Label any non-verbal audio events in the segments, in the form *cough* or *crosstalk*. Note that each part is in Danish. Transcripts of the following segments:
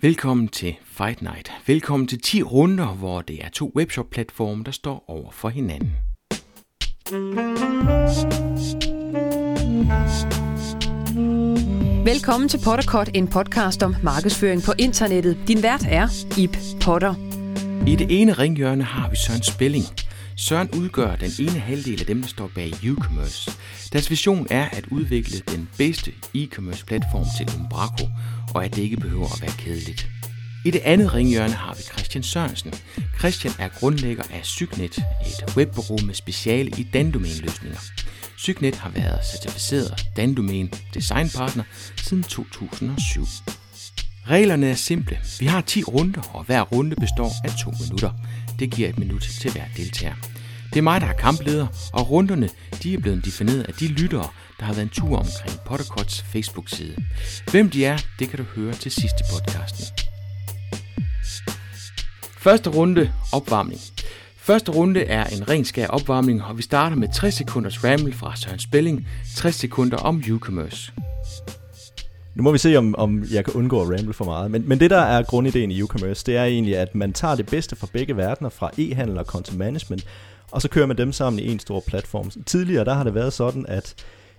Velkommen til Fight Night. Velkommen til 10 runder, hvor det er to webshop-platforme, der står over for hinanden. Velkommen til Potterkort, en podcast om markedsføring på internettet. Din vært er Ip Potter. I det ene ringhjørne har vi Søren Spelling. Søren udgør den ene halvdel af dem, der står bag e-commerce. Deres vision er at udvikle den bedste e-commerce platform til Umbraco, og at det ikke behøver at være kedeligt. I det andet ringhjørne har vi Christian Sørensen. Christian er grundlægger af Cygnet, et webbureau med speciale i dandomænløsninger. Cygnet har været certificeret dandomæn designpartner siden 2007. Reglerne er simple. Vi har 10 runder, og hver runde består af 2 minutter. Det giver et minut til hver deltager. Det er mig, der er kampleder, og runderne de er blevet defineret af de lyttere, der har været en tur omkring Pottercots Facebook-side. Hvem de er, det kan du høre til sidste podcasten. Første runde, opvarmning. Første runde er en ren skær opvarmning, og vi starter med 60 sekunders ramble fra Søren Spelling, 60 sekunder om e-commerce. Nu må vi se, om, om jeg kan undgå at ramble for meget. Men, men det, der er grundideen i e-commerce, det er egentlig, at man tager det bedste fra begge verdener, fra e-handel og content management, og så kører man dem sammen i en stor platform. Tidligere der har det været sådan, at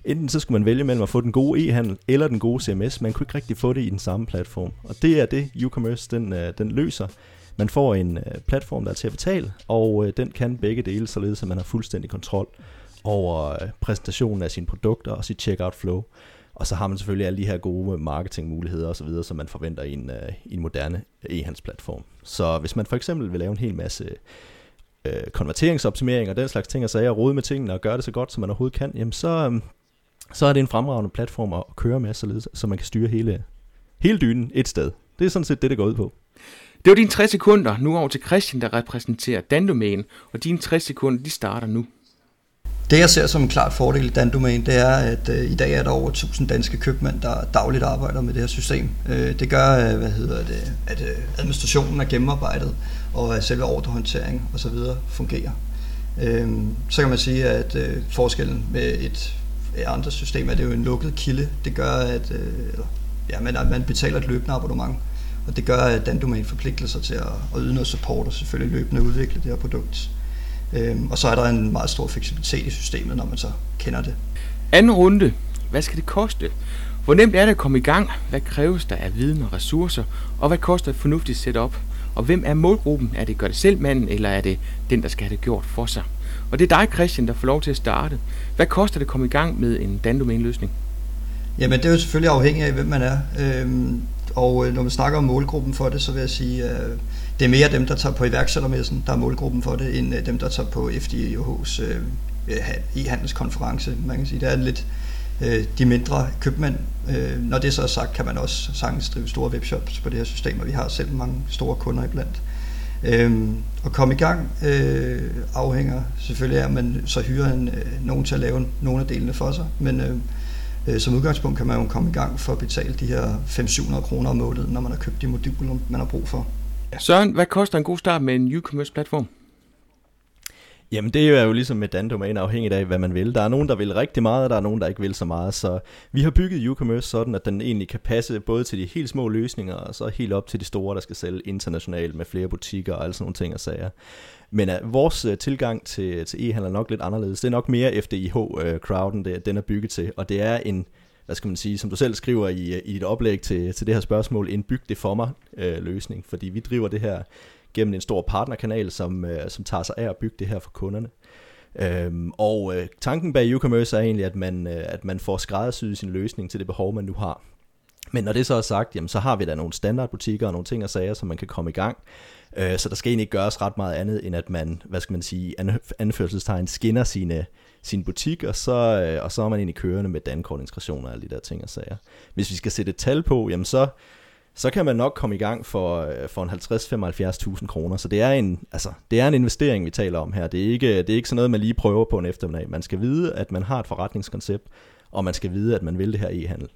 enten så skulle man vælge mellem at få den gode e-handel eller den gode CMS. Man kunne ikke rigtig få det i den samme platform. Og det er det, e-commerce den, øh, den løser. Man får en øh, platform, der er til at betale, og øh, den kan begge dele, således at man har fuldstændig kontrol over præsentationen af sine produkter og sit checkout flow. Og så har man selvfølgelig alle de her gode marketingmuligheder osv., som man forventer i en, i en moderne e-handelsplatform. Så hvis man for eksempel vil lave en hel masse øh, konverteringsoptimering og den slags ting, og sager, rode med tingene og gøre det så godt, som man overhovedet kan, jamen så, øh, så er det en fremragende platform at køre med, således, så man kan styre hele, hele dynen et sted. Det er sådan set det, det går ud på. Det var dine 60 sekunder. Nu over til Christian, der repræsenterer Dandomæn, og dine 60 sekunder, de starter nu. Det jeg ser som en klart fordel i Dandomain, det er, at øh, i dag er der over 1000 danske købmænd, der dagligt arbejder med det her system. Øh, det gør, øh, hvad hedder det, at øh, administrationen er gennemarbejdet, og at selve ordrehåndtering osv. fungerer. Øh, så kan man sige, at øh, forskellen med et, et andet system er, det er jo en lukket kilde. Det gør, at øh, eller, ja, man, man betaler et løbende abonnement, og det gør, at Dandomain forpligter sig til at, at yde noget support og selvfølgelig løbende udvikle det her produkt. Øhm, og så er der en meget stor fleksibilitet i systemet, når man så kender det. Anden runde. Hvad skal det koste? Hvor nemt er det at komme i gang? Hvad kræves der af viden og ressourcer? Og hvad koster et fornuftigt setup? Og hvem er målgruppen? Er det gør det selv manden, eller er det den, der skal have det gjort for sig? Og det er dig, Christian, der får lov til at starte. Hvad koster det at komme i gang med en dandomæn-løsning? Jamen, det er jo selvfølgelig afhængigt af, hvem man er. Øhm, og øh, når man snakker om målgruppen for det, så vil jeg sige, at øh, det er mere dem, der tager på iværksættermessen, der er målgruppen for det, end øh, dem, der tager på FDIH's øh, e-handelskonference. Man kan sige, det er lidt øh, de mindre købmænd. Øh, når det så er sagt, kan man også sagtens drive store webshops på det her system, og vi har selv mange store kunder iblandt. Øhm, at komme i gang øh, afhænger selvfølgelig af, at man så hyrer en, øh, nogen til at lave nogle af delene for sig, men Øh, Øh, som udgangspunkt kan man jo komme i gang for at betale de her 500-700 kroner om måneden, når man har købt de moduler, man har brug for. Søren, hvad koster en god start med en e-commerce platform? Jamen det er jo ligesom med Dan-domæne afhængigt af, hvad man vil. Der er nogen, der vil rigtig meget, og der er nogen, der ikke vil så meget. Så vi har bygget e-commerce sådan, at den egentlig kan passe både til de helt små løsninger, og så helt op til de store, der skal sælge internationalt med flere butikker og alle sådan nogle ting og sager. Men uh, vores uh, tilgang til, til e-handel er nok lidt anderledes. Det er nok mere FDIH-crowden, øh, uh, den er bygget til, og det er en, hvad skal man sige, som du selv skriver i, i dit oplæg til, til det her spørgsmål, en byg det for mig øh, løsning, fordi vi driver det her gennem en stor partnerkanal, som, øh, som tager sig af at bygge det her for kunderne. Øhm, og øh, tanken bag e-commerce er egentlig, at man, øh, at man får skræddersyet sin løsning til det behov, man nu har. Men når det så er sagt, jamen, så har vi da nogle standardbutikker og nogle ting og sager, som man kan komme i gang. Øh, så der skal egentlig ikke gøres ret meget andet, end at man, hvad skal man sige, anførselstegn skinner sine, sin butik, og så, øh, og så er man egentlig kørende med dankort og alle de der ting og sager. Hvis vi skal sætte et tal på, jamen så, så kan man nok komme i gang for, øh, for en 50-75.000 kroner. Så det er, en, altså, det er en investering, vi taler om her. Det er, ikke, det er ikke sådan noget, man lige prøver på en eftermiddag. Man skal vide, at man har et forretningskoncept, og man skal vide, at man vil det her e-handel.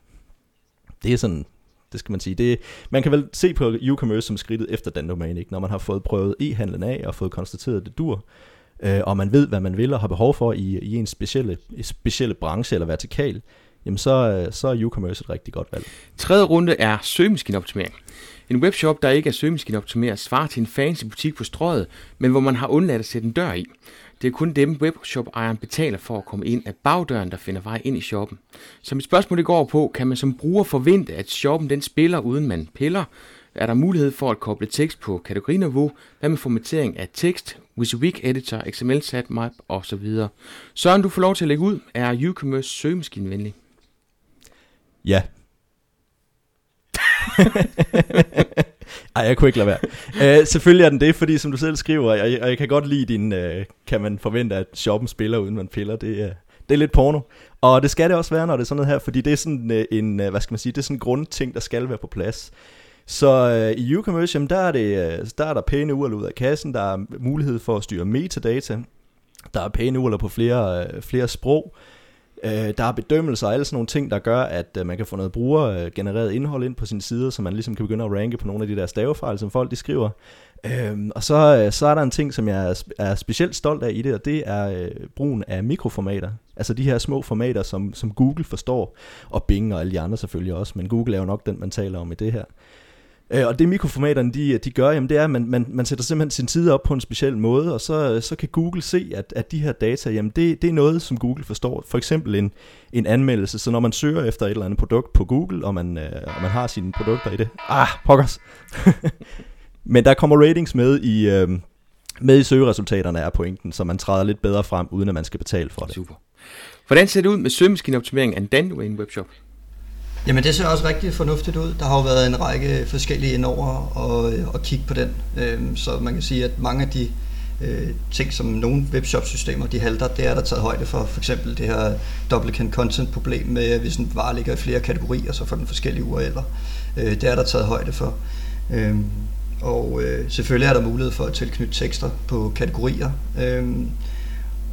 Det er sådan det skal man sige. Det, man kan vel se på e-commerce som skridtet efter den domæne, ikke? når man har fået prøvet e-handlen af og fået konstateret, at det dur, øh, og man ved, hvad man vil og har behov for i, i en specielle, specielle branche eller vertikal, jamen så, øh, så er e-commerce et rigtig godt valg. Tredje runde er søgemaskineoptimering. En webshop, der ikke er søgemaskineoptimeret, svarer til en fancy butik på strøget, men hvor man har undladt at sætte en dør i. Det er kun dem, webshop-ejeren betaler for at komme ind af bagdøren, der finder vej ind i shoppen. Så mit spørgsmål det går på, kan man som bruger forvente, at shoppen den spiller, uden man piller? Er der mulighed for at koble tekst på kategoriniveau? Hvad med formatering af tekst, WYSIWYG editor, XML sitemap osv.? Søren, du får lov til at lægge ud. Er UCommerce søgemaskinevenlig? Ja. *laughs* Ej, jeg kunne ikke lade være. Uh, selvfølgelig er den det, fordi som du selv skriver, og jeg, og jeg kan godt lide din, uh, kan man forvente, at shoppen spiller, uden man piller. Det, uh, det er lidt porno. Og det skal det også være, når det er sådan noget her, fordi det er sådan uh, en, uh, hvad skal man sige, det er sådan en grundting, der skal være på plads. Så uh, i UCommerce, der, er det, uh, der er der pæne urler ud af kassen, der er mulighed for at styre metadata, der er pæne urler på flere, uh, flere sprog, Øh, der er bedømmelser og alle sådan nogle ting, der gør, at øh, man kan få noget brugergenereret øh, indhold ind på sin side, så man ligesom kan begynde at ranke på nogle af de der stavefejl, som folk de skriver. Øh, og så, øh, så er der en ting, som jeg er, er specielt stolt af i det, og det er øh, brugen af mikroformater. Altså de her små formater, som, som Google forstår, og Bing og alle de andre selvfølgelig også, men Google er jo nok den, man taler om i det her. Øh, og det mikroformaterne de, de gør, jamen, det er, at man, man, man sætter simpelthen sin tid op på en speciel måde, og så, så kan Google se, at, at de her data, jamen det, det er noget, som Google forstår. For eksempel en, en anmeldelse, så når man søger efter et eller andet produkt på Google, og man, øh, og man har sine produkter i det, ah, pokkers. *laughs* Men der kommer ratings med i, øh, med i søgeresultaterne er pointen, så man træder lidt bedre frem, uden at man skal betale for det. Super. Hvordan ser det ud med søgemaskineoptimering af en Danway webshop? Jamen det ser også rigtig fornuftigt ud. Der har jo været en række forskellige indover og, øh, og kigge på den. Øhm, så man kan sige, at mange af de øh, ting, som nogle webshop-systemer de halter, det er der taget højde for. For eksempel det her duplicate content problem med, hvis en vare ligger i flere kategorier, så får den forskellige URL'er. Øh, det er der taget højde for. Øhm, og selvfølgelig er der mulighed for at tilknytte tekster på kategorier. Øhm,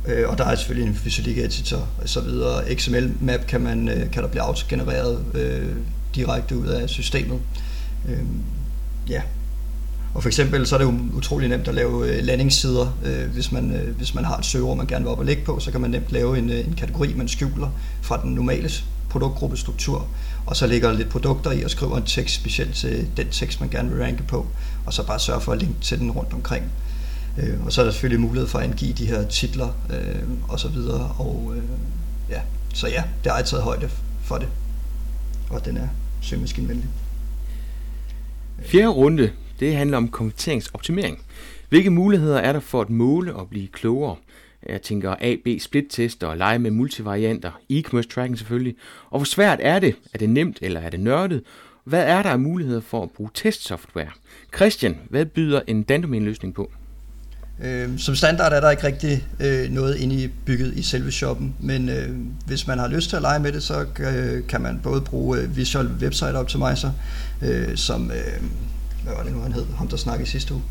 Øh, og der er selvfølgelig en Visual Editor og så videre. XML-map kan, man, øh, kan der blive autogenereret øh, direkte ud af systemet. Øh, ja. Og for eksempel så er det jo utrolig nemt at lave øh, landingssider. Øh, hvis, man, øh, hvis man har et søgeord, man gerne vil op og ligge på, så kan man nemt lave en, øh, en kategori, man skjuler fra den normale produktgruppestruktur, og så lægger lidt produkter i og skriver en tekst specielt til den tekst, man gerne vil ranke på, og så bare sørge for at linke til den rundt omkring. Øh, og så er der selvfølgelig mulighed for at angive de her titler øh, og så videre. Og, øh, ja. Så ja, det er taget højde for det. Og den er søgemaskinvenlig. Fjerde runde, det handler om konverteringsoptimering. Hvilke muligheder er der for at måle og blive klogere? Jeg tænker A-B split-tester og lege med multivarianter, e-commerce tracking selvfølgelig. Og hvor svært er det? Er det nemt eller er det nørdet? Hvad er der af muligheder for at bruge testsoftware? Christian, hvad byder en Dandomain-løsning på? Øh, som standard er der ikke rigtig øh, noget inde i bygget i selve shoppen, men øh, hvis man har lyst til at lege med det, så øh, kan man både bruge øh, Visual Website Optimizer, øh, som, øh, hvad var det nu han hed, ham der snakkede i sidste uge.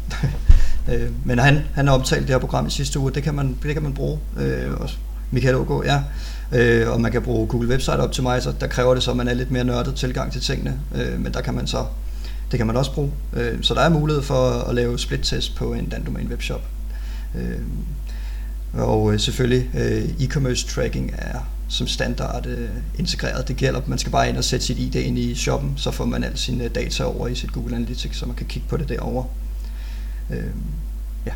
*laughs* øh, men han, han har optalt det her program i sidste uge, det kan man, det kan man bruge. Øh, også Michael Ågaard, ja. Øh, og man kan bruge Google Website Optimizer, der kræver det så, at man er lidt mere nørdet tilgang til tingene, øh, men der kan man så det kan man også bruge. Øh, så der er mulighed for at lave split-test på en Dan webshop. Øh, og øh, selvfølgelig øh, e-commerce tracking er som standard øh, integreret. Det gælder, man skal bare ind og sætte sit ID ind i shoppen, så får man alle sine øh, data over i sit Google Analytics, så man kan kigge på det derovre. Øh, ja.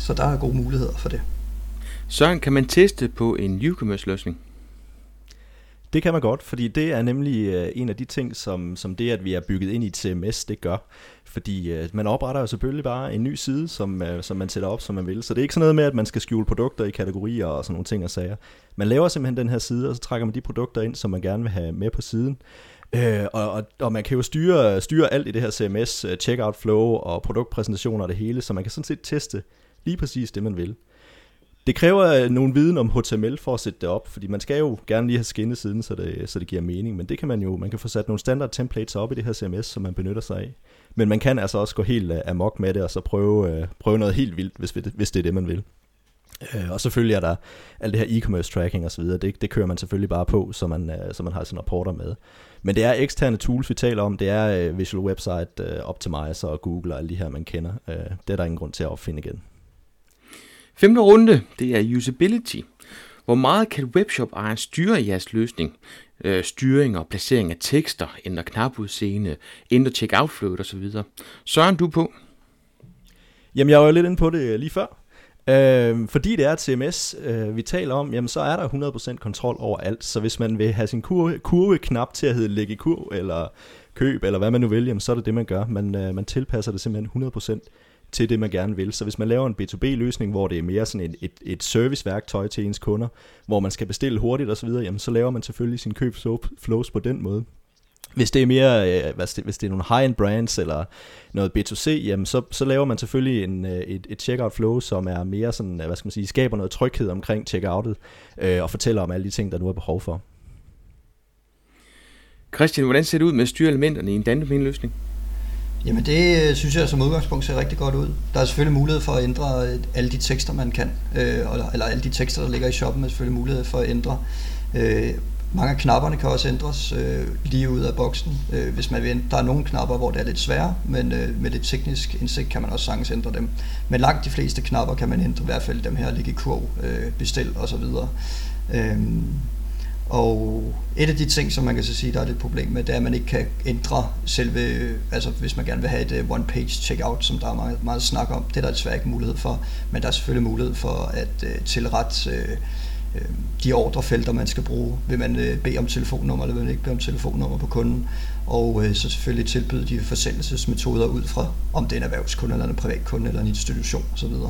Så der er gode muligheder for det. Søren, kan man teste på en e-commerce løsning? Det kan man godt, fordi det er nemlig øh, en af de ting, som, som det, at vi er bygget ind i et CMS, det gør. Fordi øh, man opretter jo selvfølgelig bare en ny side, som, øh, som man sætter op, som man vil. Så det er ikke sådan noget med, at man skal skjule produkter i kategorier og sådan nogle ting og sager. Man laver simpelthen den her side, og så trækker man de produkter ind, som man gerne vil have med på siden. Øh, og, og, og man kan jo styre, styre alt i det her CMS, øh, checkout flow og produktpræsentationer og det hele, så man kan sådan set teste lige præcis det, man vil. Det kræver øh, nogen viden om HTML for at sætte det op, fordi man skal jo gerne lige have skinnet siden, så det, så det giver mening, men det kan man jo, man kan få sat nogle standard templates op i det her CMS, som man benytter sig af. Men man kan altså også gå helt uh, amok med det, og så prøve, uh, prøve noget helt vildt, hvis, hvis det er det, man vil. Uh, og selvfølgelig er der alt det her e-commerce tracking osv., det, det kører man selvfølgelig bare på, så man, uh, så man har sine rapporter med. Men det er eksterne tools, vi taler om. Det er uh, Visual Website uh, Optimizer og Google og alle de her, man kender. Uh, det er der ingen grund til at opfinde igen. Femte runde, det er usability. Hvor meget kan webshop ejer styre i jeres løsning? øh, styring og placering af tekster, ændre knapudseende, ændre checkout flow osv. Søren, du på? Jamen, jeg var jo lidt inde på det øh, lige før. Øh, fordi det er et CMS, øh, vi taler om, jamen så er der 100% kontrol over alt. Så hvis man vil have sin kurve, kurveknap til at hedde lægge i kurv, eller køb, eller hvad man nu vælger, jamen så er det det, man gør. Man, øh, man tilpasser det simpelthen 100% til det, man gerne vil. Så hvis man laver en B2B-løsning, hvor det er mere sådan et, et, et serviceværktøj til ens kunder, hvor man skal bestille hurtigt osv., jamen så laver man selvfølgelig sin købsflows på den måde. Hvis det er mere, øh, hvis, det, hvis det er nogle high-end brands eller noget B2C, jamen så, så laver man selvfølgelig en, øh, et, et checkout flow, som er mere sådan, øh, hvad skal man sige, skaber noget tryghed omkring checkoutet, øh, og fortæller om alle de ting, der nu er behov for. Christian, hvordan ser det ud med styreelementerne i en Dandomain-løsning? Jamen det øh, synes jeg som udgangspunkt ser rigtig godt ud. Der er selvfølgelig mulighed for at ændre øh, alle de tekster, man kan, øh, eller alle de tekster, der ligger i shoppen, er selvfølgelig mulighed for at ændre. Øh, mange af knapperne kan også ændres øh, lige ud af boksen, øh, hvis man vil. Der er nogle knapper, hvor det er lidt sværere, men øh, med lidt teknisk indsigt kan man også sagtens ændre dem. Men langt de fleste knapper kan man ændre, i hvert fald dem her, ligge i kurv, øh, bestil osv. Øh, og et af de ting, som man kan så sige, der er et problem med, det er, at man ikke kan ændre selve, altså hvis man gerne vil have et øh, one-page checkout, som der er meget, meget snak om, det er der desværre ikke mulighed for, men der er selvfølgelig mulighed for at øh, tilrette øh, øh, de ordrefelter, man skal bruge. Vil man øh, bede om telefonnummer, eller vil man ikke bede om telefonnummer på kunden? Og øh, så selvfølgelig tilbyde de forsendelsesmetoder ud fra, om det er en erhvervskunde, eller en privatkunde, eller en institution osv. Øh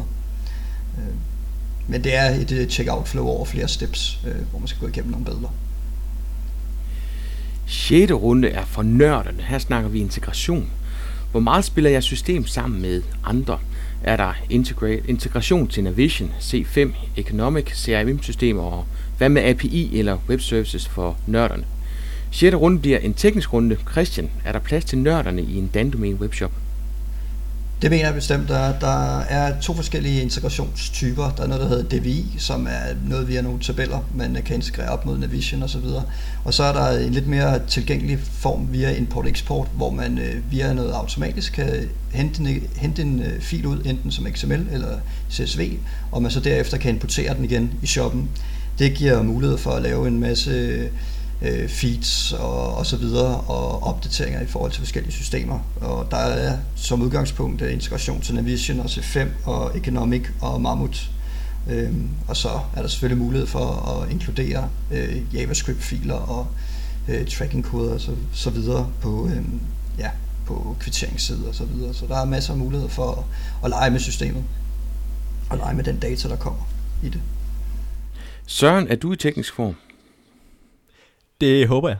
men det er et øh, checkout flow over flere steps, øh, hvor man skal gå igennem nogle billeder. 6. runde er for nørderne. Her snakker vi integration. Hvor meget spiller jeg system sammen med andre? Er der integration til Navision, C5, Economic, CRM-systemer og hvad med API eller web services for nørderne? 6. runde bliver en teknisk runde. Christian, er der plads til nørderne i en Dandomain webshop? Det mener jeg bestemt. Der, der er to forskellige integrationstyper. Der er noget, der hedder DVI, som er noget via nogle tabeller, man kan integrere op mod Navision osv. Og så er der en lidt mere tilgængelig form via import-export, hvor man øh, via noget automatisk kan hente en, hente en øh, fil ud, enten som XML eller CSV, og man så derefter kan importere den igen i shoppen. Det giver mulighed for at lave en masse øh, feeds og, og så videre, og opdateringer i forhold til forskellige systemer. Og der er som udgangspunkt øh, integration til Navision og C5 og Economic og Mammut. Øhm, og så er der selvfølgelig mulighed for at inkludere øh, JavaScript-filer og øh, tracking-koder og så, så videre på, øh, ja, på kvitteringssider og så videre. Så der er masser af muligheder for at, at lege med systemet og lege med den data, der kommer i det. Søren, er du i teknisk form? Det håber jeg.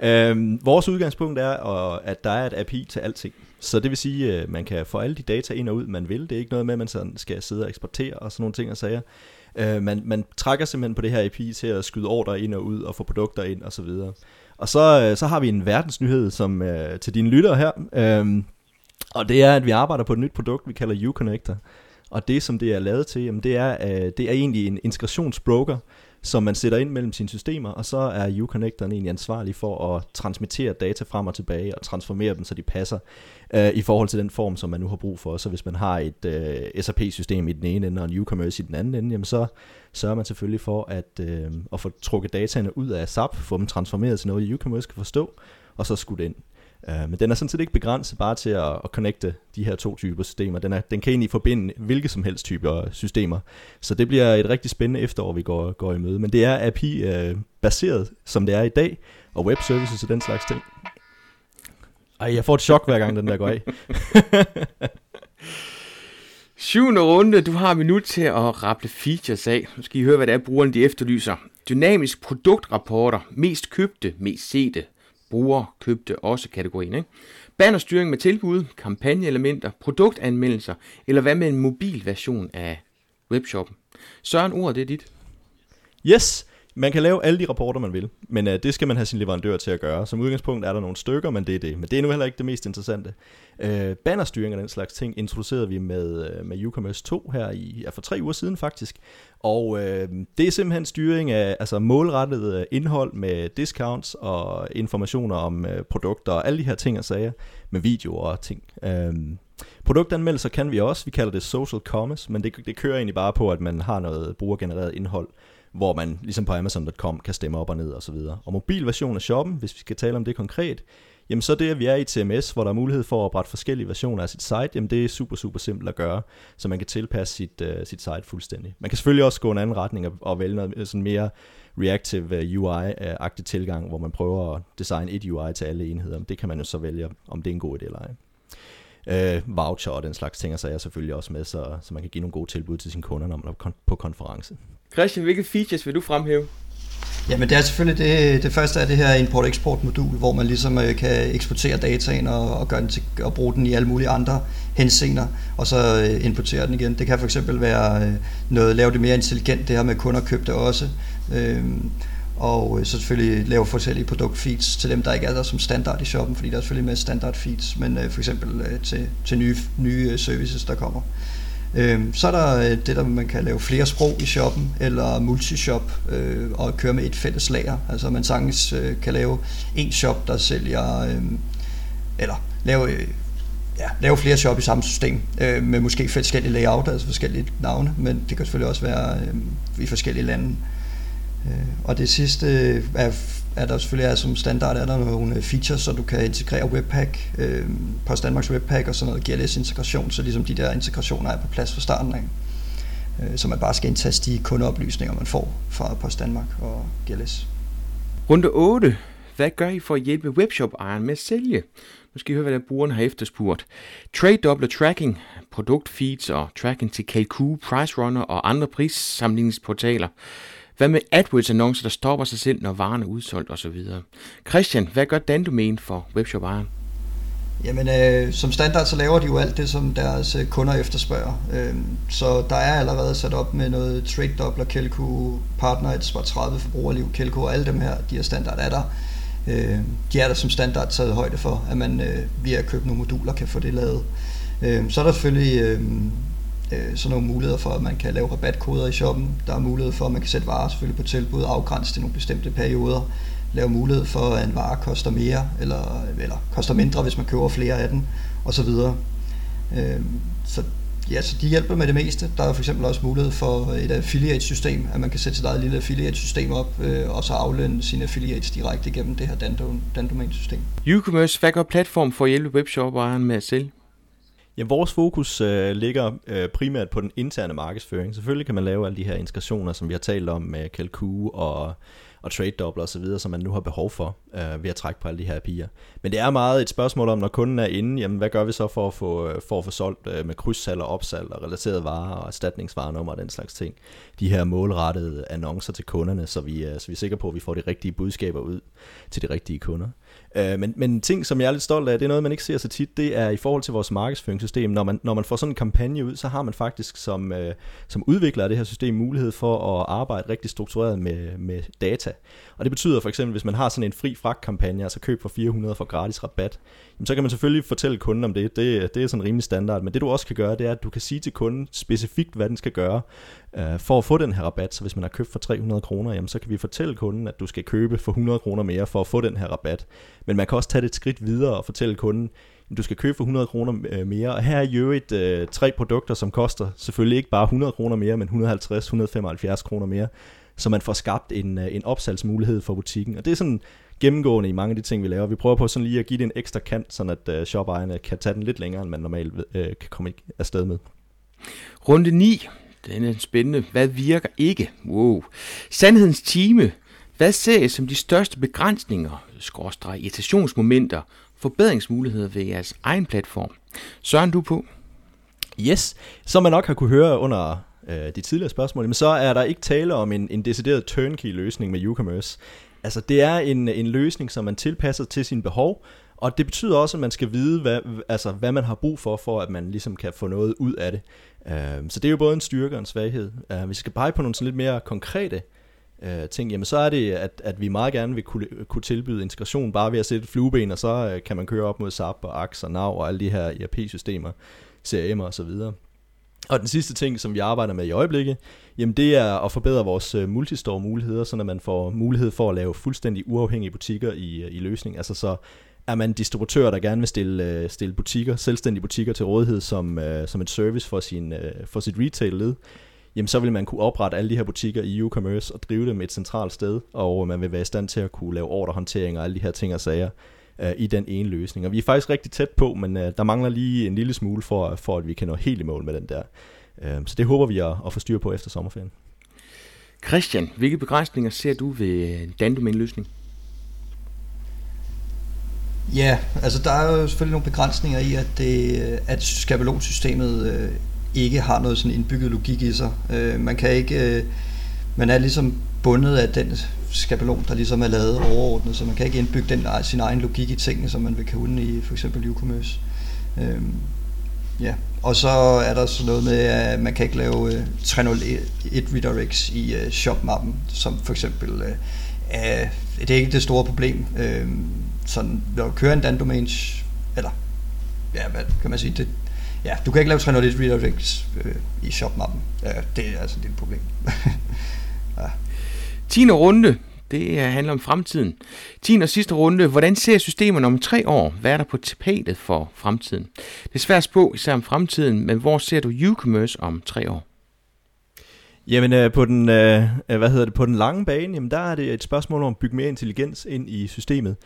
*laughs* øhm, vores udgangspunkt er, at der er et API til alting. Så det vil sige, at man kan få alle de data ind og ud, man vil. Det er ikke noget med, at man sådan skal sidde og eksportere og sådan nogle ting og sager. Øh, man, man trækker simpelthen på det her API til at skyde ordre ind og ud og få produkter ind og så videre. Og så, øh, så har vi en verdensnyhed som, øh, til dine lyttere her. Øh, og det er, at vi arbejder på et nyt produkt, vi kalder Uconnector. Og det, som det er lavet til, jamen, det, er, øh, det er egentlig en integrationsbroker, som man sætter ind mellem sine systemer, og så er Uconnectoren egentlig ansvarlig for at transmittere data frem og tilbage og transformere dem, så de passer øh, i forhold til den form, som man nu har brug for. Så hvis man har et øh, SAP-system i den ene ende og en UCommerce i den anden ende, jamen så sørger man selvfølgelig for at, øh, at få trukket dataene ud af SAP, få dem transformeret til noget, UCommerce kan forstå, og så skudt ind Uh, men den er sådan set ikke begrænset bare til at, at connecte de her to typer systemer. Den, er, den kan egentlig forbinde hvilke som helst typer systemer. Så det bliver et rigtig spændende efterår, vi går, går i møde. Men det er API-baseret, øh, uh, som det er i dag, og web services og den slags ting. Ej, jeg får et chok hver gang, den der går af. *laughs* Syvende runde, du har minut til at rappe features af. Nu skal I høre, hvad det er, brugerne de efterlyser. Dynamisk produktrapporter, mest købte, mest sete, bruger købte også kategorien. Ikke? Bannerstyring med tilbud, kampagneelementer, produktanmeldelser, eller hvad med en mobil version af webshoppen. Søren, ordet det er dit. Yes, man kan lave alle de rapporter, man vil, men uh, det skal man have sin leverandør til at gøre. Som udgangspunkt er der nogle stykker, men det er det. Men det er nu heller ikke det mest interessante. Uh, bannerstyring og den slags ting introducerede vi med, uh, med UCommerce 2 her i, ja, for tre uger siden faktisk. Og uh, det er simpelthen styring af altså målrettet indhold med discounts og informationer om uh, produkter og alle de her ting og sager med videoer og ting. Uh, produktanmeldelser kan vi også. Vi kalder det social commerce, men det, det kører egentlig bare på, at man har noget brugergenereret indhold hvor man ligesom på Amazon.com kan stemme op og ned og så videre. Og mobilversionen af shoppen, hvis vi skal tale om det konkret, jamen så det, at vi er i TMS, hvor der er mulighed for at oprette forskellige versioner af sit site, jamen det er super, super simpelt at gøre, så man kan tilpasse sit, uh, sit site fuldstændig. Man kan selvfølgelig også gå en anden retning og, og vælge noget sådan mere reactive øh, UI-agtig tilgang, hvor man prøver at designe et UI til alle enheder. Det kan man jo så vælge, om det er en god idé eller ej. Uh, voucher og den slags ting, så er jeg selvfølgelig også med, så, så man kan give nogle gode tilbud til sine kunder, når man er på konference. Christian, hvilke features vil du fremhæve? Jamen det er selvfølgelig det, det første er det her import-export modul, hvor man ligesom øh, kan eksportere dataen og, og, gøre den til, og bruge den i alle mulige andre henseender, og så øh, importere den igen. Det kan for eksempel være øh, noget, lave det mere intelligent, det her med kunder købte det også. Øhm, og øh, så selvfølgelig lave forskellige produktfeeds til dem, der ikke er der som standard i shoppen, fordi der er selvfølgelig med standard feeds, men øh, for eksempel øh, til, til nye, nye services, der kommer. Øhm, så er der det, der man kan lave flere sprog i shoppen, eller multishop, øh, og køre med et fælles lager. Altså man sagtens øh, kan lave en shop, der sælger, øh, eller lave, øh, ja, lave flere shop i samme system, øh, med måske forskellige layout, altså forskellige navne, men det kan selvfølgelig også være øh, i forskellige lande. Øh, Øh, og det sidste er er der selvfølgelig er som standard er der nogle features, så du kan integrere Webpack, øh, Post Danmarks Webpack og sådan noget GLS-integration, så ligesom de der integrationer er på plads fra starten af. Øh, så man bare skal indtaste de kundeoplysninger, man får fra Post Danmark og GLS. Runde 8. Hvad gør I for at hjælpe webshop-ejeren med at sælge? Nu skal I høre, hvad brugeren har efterspurgt. Trade Doubler Tracking, produktfeeds og tracking til Kalku, Price Runner og andre prissamlingsportaler. Hvad med AdWords-annoncer, der stopper sig selv, når varen er udsolgt osv.? Christian, hvad gør Dandomain for webshop-ejeren? Jamen, øh, som standard så laver de jo alt det, som deres øh, kunder efterspørger. Øh, så der er allerede sat op med noget Trade Doubler, Kelco, Partner, Spar 30, forbrugerliv, Kelco og alle dem her, de her standard er der. Øh, de er der som standard taget højde for, at man øh, via at købe nogle moduler kan få det lavet. Øh, så er der selvfølgelig øh, øh, sådan nogle muligheder for, at man kan lave rabatkoder i shoppen. Der er mulighed for, at man kan sætte varer selvfølgelig på tilbud, afgrænse til nogle bestemte perioder. Lave mulighed for, at en vare koster mere, eller, eller koster mindre, hvis man køber flere af den, osv. Øh, så ja, så de hjælper med det meste. Der er for eksempel også mulighed for et affiliate-system, at man kan sætte sit eget lille affiliate-system op, øh, og så aflønne sine affiliates direkte gennem det her Dandomain-system. UCommerce, hvad gør platform for at hjælpe webshop-ejeren med at sælge? Ja, vores fokus øh, ligger øh, primært på den interne markedsføring. Selvfølgelig kan man lave alle de her integrationer, som vi har talt om med Kalku og, og Trade Doubler osv., som man nu har behov for øh, ved at trække på alle de her API'er. Men det er meget et spørgsmål om, når kunden er inde, jamen hvad gør vi så for at få, øh, for at få solgt øh, med krydssalg og opsalg og relaterede varer og erstatningsvarenummer og den slags ting. De her målrettede annoncer til kunderne, så vi, øh, så vi er sikre på, at vi får de rigtige budskaber ud til de rigtige kunder. Øh, men, men ting, som jeg er lidt stolt af, det er noget, man ikke ser så tit, det er i forhold til vores markedsføringssystem. Når man, når man får sådan en kampagne ud, så har man faktisk som, øh, som udvikler af det her system mulighed for at arbejde rigtig struktureret med, med data. Og det betyder for eksempel, hvis man har sådan en fri fragt-kampagne, altså køb for 400 for gratis rabat, jamen så kan man selvfølgelig fortælle kunden om det. det. Det er sådan rimelig standard. Men det du også kan gøre, det er, at du kan sige til kunden specifikt, hvad den skal gøre øh, for at få den her rabat. Så hvis man har købt for 300 kroner, jamen så kan vi fortælle kunden, at du skal købe for 100 kroner mere for at få den her rabat. Men man kan også tage det et skridt videre og fortælle kunden, at du skal købe for 100 kroner øh, mere. Og her er jo et øh, tre produkter, som koster selvfølgelig ikke bare 100 kroner mere, men 150-175 kroner mere så man får skabt en, øh, en opsalgsmulighed for butikken. Og det er sådan gennemgående i mange af de ting, vi laver. Vi prøver på sådan lige at give det en ekstra kant, sådan at øh, shopejerne kan tage den lidt længere, end man normalt øh, kan komme afsted med. Runde 9. Den er spændende. Hvad virker ikke? Wow. Sandhedens time. Hvad ser I som de største begrænsninger, skråstreg, irritationsmomenter, forbedringsmuligheder ved jeres egen platform? Søren, du på? Yes, som man nok har kunne høre under øh, de tidligere spørgsmål, men så er der ikke tale om en, en decideret turnkey løsning med WooCommerce. Altså det er en, en løsning, som man tilpasser til sine behov, og det betyder også, at man skal vide, hvad, altså, hvad man har brug for, for at man ligesom kan få noget ud af det. Uh, så det er jo både en styrke og en svaghed. Hvis vi skal pege på nogle sådan lidt mere konkrete øh, ting, jamen så er det, at, at vi meget gerne vil kunne, kunne tilbyde integration bare ved at sætte flueben, og så øh, kan man køre op mod SAP og AX og NAV og alle de her ERP-systemer, CRM og så videre. Og den sidste ting, som vi arbejder med i øjeblikket, jamen det er at forbedre vores øh, multistore muligheder, så man får mulighed for at lave fuldstændig uafhængige butikker i, øh, i løsning. Altså så er man distributør, der gerne vil stille, øh, stille butikker, selvstændige butikker til rådighed som, som et service for, sin, for sit retail-led, jamen så vil man kunne oprette alle de her butikker i e-commerce og drive dem et centralt sted, og man vil være i stand til at kunne lave ordrehåndtering og alle de her ting og sager øh, i den ene løsning. Og vi er faktisk rigtig tæt på, men øh, der mangler lige en lille smule for, for at vi kan nå helt i mål med den der. Øh, så det håber vi at, at få styr på efter sommerferien. Christian, hvilke begrænsninger ser du ved Dandomain-løsning? Ja, altså der er jo selvfølgelig nogle begrænsninger i, at, det, at skabelonsystemet øh, ikke har noget sådan indbygget logik i sig. Øh, man kan ikke, øh, man er ligesom bundet af den skabelon, der ligesom er lavet overordnet, så man kan ikke indbygge den, sin egen logik i tingene, som man vil kunne i for eksempel e-commerce. Øh, ja, og så er der sådan noget med, at man kan ikke lave øh, 301 redirects i øh, shopmappen, som for eksempel øh, er, det er ikke det store problem. Øh, sådan, når du kører en Dan Domains, eller ja, hvad kan man sige, det, ja, du kan ikke lave 301 redirects øh, i shopmappen. Ja, det er altså det et problem. *laughs* ja. 10. runde, det handler om fremtiden. 10. og sidste runde, hvordan ser systemerne om tre år? Hvad er der på tapetet for fremtiden? Det er svært at spå, især om fremtiden, men hvor ser du e-commerce om tre år? Jamen øh, på den øh, hvad hedder det på den lange bane, jamen der er det et spørgsmål om at bygge mere intelligens ind i systemet.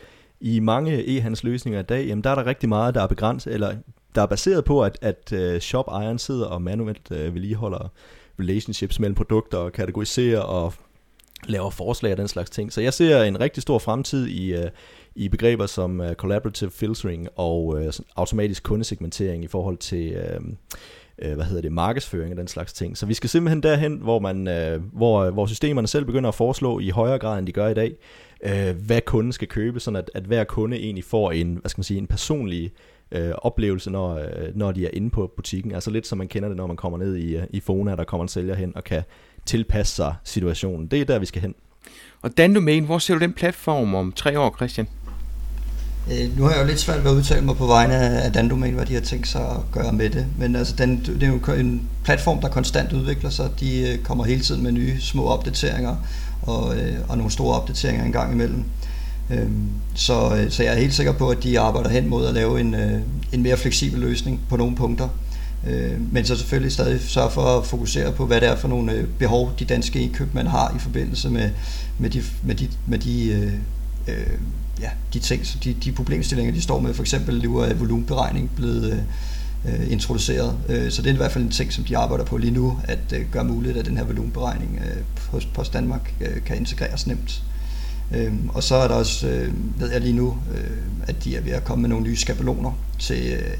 I mange e-handels løsninger i dag, jamen der er der rigtig meget der er begrænset eller der er baseret på at at øh, uh, shop ejeren sidder og manuelt uh, vedligeholder relationships mellem produkter og kategoriserer og laver forslag og den slags ting. Så jeg ser en rigtig stor fremtid i, uh, i begreber som uh, collaborative filtering og uh, automatisk kundesegmentering i forhold til uh, uh, hvad hedder det, markedsføring og den slags ting. Så vi skal simpelthen derhen, hvor, man, uh, hvor, hvor systemerne selv begynder at foreslå i højere grad, end de gør i dag, uh, hvad kunden skal købe, sådan at, at hver kunde egentlig får en, hvad skal man sige, en personlig øh, oplevelse, når, øh, når de er inde på butikken. Altså lidt som man kender det, når man kommer ned i, øh, i Fona, der kommer en sælger hen og kan tilpasse sig situationen. Det er der, vi skal hen. Og Dandomain, hvor ser du den platform om tre år, Christian? Øh, nu har jeg jo lidt svært ved at udtale mig på vegne af Dandomain, hvad de har tænkt sig at gøre med det. Men altså, den, det er jo en platform, der konstant udvikler sig. De øh, kommer hele tiden med nye små opdateringer og, øh, og nogle store opdateringer en gang imellem. Øhm, så, øh, så jeg er helt sikker på, at de arbejder hen mod at lave en, øh, en mere fleksibel løsning på nogle punkter. Øh, men så selvfølgelig stadig sørge for at fokusere på, hvad det er for nogle øh, behov, de danske e-købmænd har i forbindelse med, med de, med de, med de, øh, øh ja, de ting, så de, de problemstillinger, de står med. For eksempel nu er volumenberegning blevet øh, introduceret. så det er i hvert fald en ting, som de arbejder på lige nu, at gøre muligt, at den her volumenberegning øh, hos Post Danmark øh, kan integreres nemt. Øhm, og så er der også, øh, ved jeg lige nu, øh, at de er ved at komme med nogle nye skabeloner til, øh,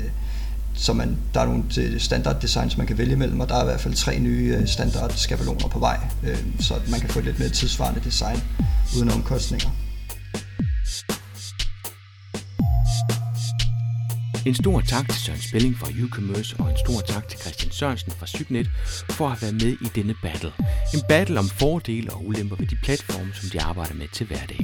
så man, der er nogle til standard designs, man kan vælge mellem, og der er i hvert fald tre nye øh, standard skabeloner på vej, øh, så man kan få et lidt mere tidsvarende design uden omkostninger. En stor tak til Søren Spilling fra YouCommerce og en stor tak til Christian Sørensen fra Sygnet for at have været med i denne battle. En battle om fordele og ulemper ved de platforme, som de arbejder med til hverdag.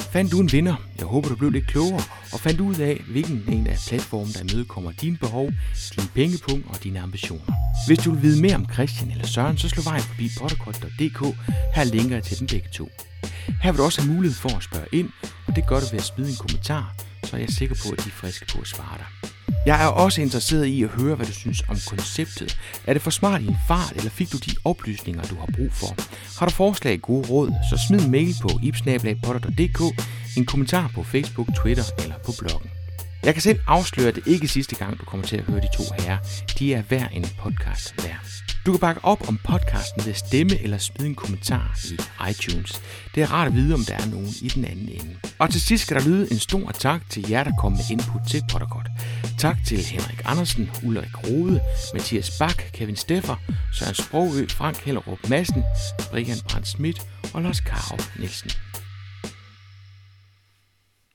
Fandt du en vinder? Jeg håber, du blev lidt klogere og fandt ud af, hvilken en af platformen, der imødekommer dine behov, dine pengepunkt og dine ambitioner. Hvis du vil vide mere om Christian eller Søren, så slå vejen forbi potterkort.dk. Her linker jeg til dem begge to. Her vil du også have mulighed for at spørge ind, og det gør du ved at smide en kommentar så er jeg sikker på, at de er friske på at svare dig. Jeg er også interesseret i at høre, hvad du synes om konceptet. Er det for smart i en fart, eller fik du de oplysninger, du har brug for? Har du forslag, gode råd, så smid en mail på ipsnabelagpotter.dk, en kommentar på Facebook, Twitter eller på bloggen. Jeg kan selv afsløre, at det ikke er sidste gang, du kommer til at høre de to herrer. De er hver en podcast hver. Du kan bakke op om podcasten ved at stemme eller smide en kommentar i iTunes. Det er rart at vide, om der er nogen i den anden ende. Og til sidst skal der lyde en stor tak til jer, der kom med input til Potterkort. Tak til Henrik Andersen, Ulrik Rode, Mathias Bak, Kevin Steffer, Søren Sprogø, Frank Hellerup Madsen, Brian Brandt Schmidt og Lars Karov Nielsen.